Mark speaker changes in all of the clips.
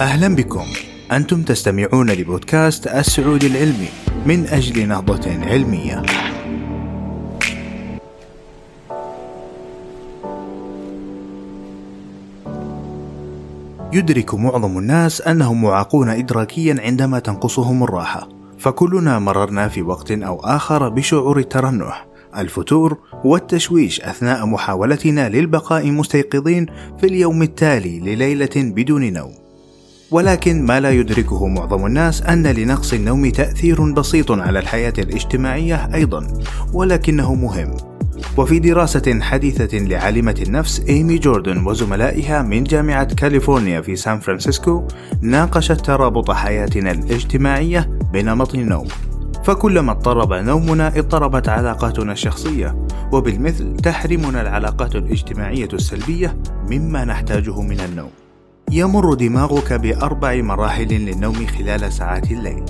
Speaker 1: أهلا بكم. أنتم تستمعون لبودكاست السعودي العلمي من أجل نهضة علمية. يدرك معظم الناس أنهم معاقون إدراكيا عندما تنقصهم الراحة. فكلنا مررنا في وقت أو آخر بشعور الترنح الفتور والتشويش أثناء محاولتنا للبقاء مستيقظين في اليوم التالي لليلة بدون نوم. ولكن ما لا يدركه معظم الناس أن لنقص النوم تأثير بسيط على الحياة الاجتماعية أيضا ولكنه مهم. وفي دراسة حديثة لعالمة النفس إيمي جوردن وزملائها من جامعة كاليفورنيا في سان فرانسيسكو ناقشت ترابط حياتنا الاجتماعية بنمط النوم. فكلما اضطرب نومنا اضطربت علاقاتنا الشخصية. وبالمثل تحرمنا العلاقات الاجتماعية السلبية مما نحتاجه من النوم. يمر دماغك بأربع مراحل للنوم خلال ساعات الليل.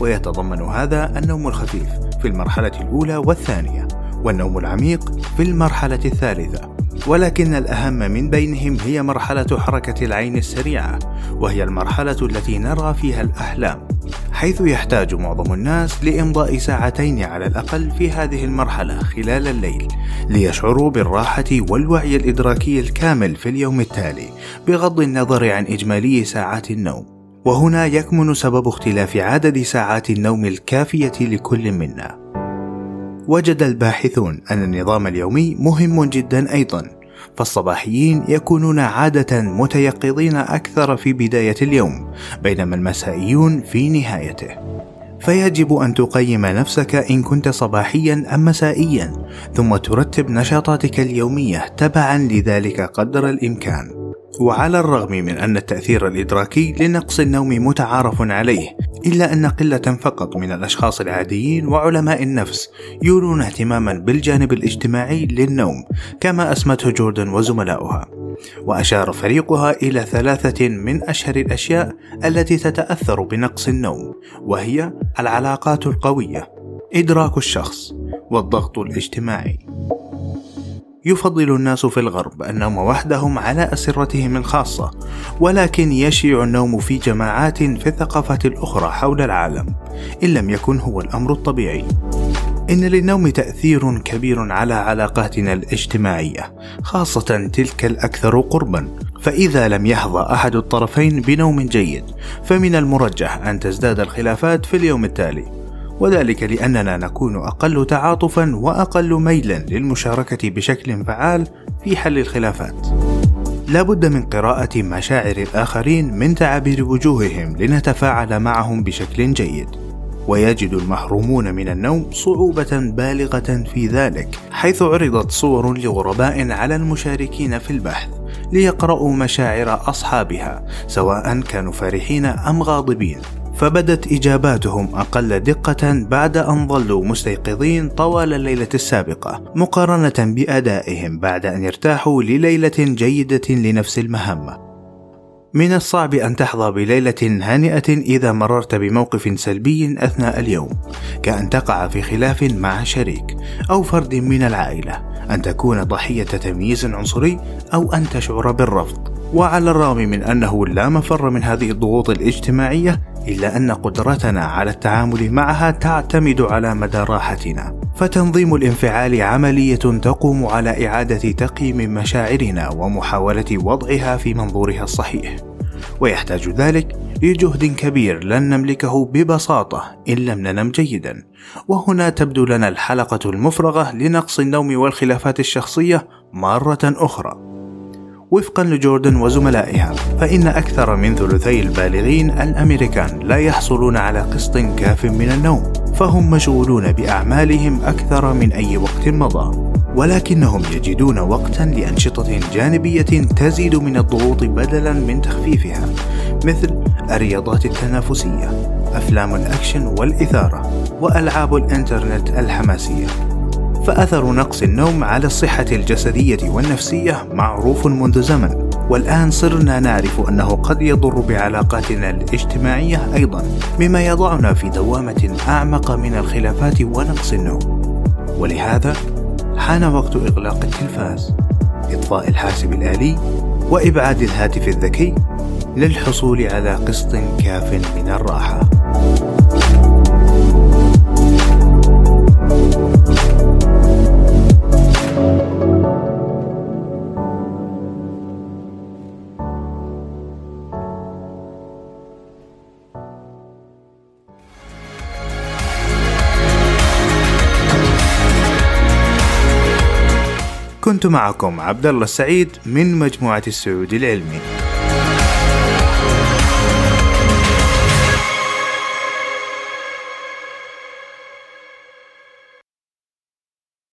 Speaker 1: ويتضمن هذا النوم الخفيف في المرحلة الأولى والثانية والنوم العميق في المرحلة الثالثة. ولكن الأهم من بينهم هي مرحلة حركة العين السريعة وهي المرحلة التي نرى فيها الأحلام. حيث يحتاج معظم الناس لإمضاء ساعتين على الأقل في هذه المرحلة خلال الليل ليشعروا بالراحة والوعي الإدراكي الكامل في اليوم التالي بغض النظر عن إجمالي ساعات النوم. وهنا يكمن سبب اختلاف عدد ساعات النوم الكافية لكل منا. وجد الباحثون أن النظام اليومي مهم جدا أيضا فالصباحيين يكونون عادة متيقظين أكثر في بداية اليوم بينما المسائيون في نهايته. فيجب أن تقيم نفسك إن كنت صباحيا أم مسائيا ثم ترتب نشاطاتك اليومية تبعا لذلك قدر الإمكان. وعلى الرغم من أن التأثير الإدراكي لنقص النوم متعارف عليه إلا أن قلة فقط من الأشخاص العاديين وعلماء النفس يولون اهتماما بالجانب الاجتماعي للنوم كما أسمته جوردن وزملاؤها. وأشار فريقها إلى ثلاثة من أشهر الأشياء التي تتأثر بنقص النوم وهي العلاقات القوية إدراك الشخص والضغط الاجتماعي. يفضل الناس في الغرب النوم وحدهم على أسرتهم الخاصة ولكن يشيع النوم في جماعات في الثقافات الأخرى حول العالم إن لم يكن هو الأمر الطبيعي. إن للنوم تأثير كبير على علاقاتنا الاجتماعية خاصة تلك الأكثر قربا. فإذا لم يحظى أحد الطرفين بنوم جيد فمن المرجح أن تزداد الخلافات في اليوم التالي. وذلك لأننا نكون أقل تعاطفا وأقل ميلا للمشاركة بشكل فعال في حل الخلافات. لا بد من قراءة مشاعر الآخرين من تعابير وجوههم لنتفاعل معهم بشكل جيد. ويجد المحرومون من النوم صعوبة بالغة في ذلك، حيث عرضت صور لغرباء على المشاركين في البحث ليقرأوا مشاعر أصحابها سواء كانوا فرحين أم غاضبين فبدت إجاباتهم أقل دقة بعد أن ظلوا مستيقظين طوال الليلة السابقة مقارنة بأدائهم بعد أن ارتاحوا لليلة جيدة لنفس المهمة. من الصعب أن تحظى بليلة هانئة إذا مررت بموقف سلبي أثناء اليوم، كأن تقع في خلاف مع شريك أو فرد من العائلة، أن تكون ضحية تمييز عنصري أو أن تشعر بالرفض. وعلى الرغم من أنه لا مفر من هذه الضغوط الاجتماعية إلا أن قدرتنا على التعامل معها تعتمد على مدى راحتنا فتنظيم الانفعال عملية تقوم على إعادة تقييم مشاعرنا ومحاولة وضعها في منظورها الصحيح. ويحتاج ذلك لجهد كبير لن نملكه ببساطة إن لم ننم جيدا. وهنا تبدو لنا الحلقة المفرغة لنقص النوم والخلافات الشخصية مرة أخرى. وفقا لجوردن وزملائها فإن أكثر من ثلثي البالغين الأمريكان لا يحصلون على قسط كاف من النوم. فهم مشغولون بأعمالهم أكثر من أي وقت مضى ولكنهم يجدون وقتا لأنشطة جانبية تزيد من الضغوط بدلا من تخفيفها مثل الرياضات التنافسية أفلام الأكشن والإثارة وألعاب الإنترنت الحماسية. فأثر نقص النوم على الصحة الجسدية والنفسية معروف منذ زمن. والآن صرنا نعرف أنه قد يضر بعلاقاتنا الاجتماعية أيضا مما يضعنا في دوامة أعمق من الخلافات ونقص النوم ولهذا حان وقت إغلاق التلفاز إطفاء الحاسب الآلي وإبعاد الهاتف الذكي للحصول على قسط كاف من الراحة. كنت معكم عبد الله السعيد من مجموعة السعود العلمي.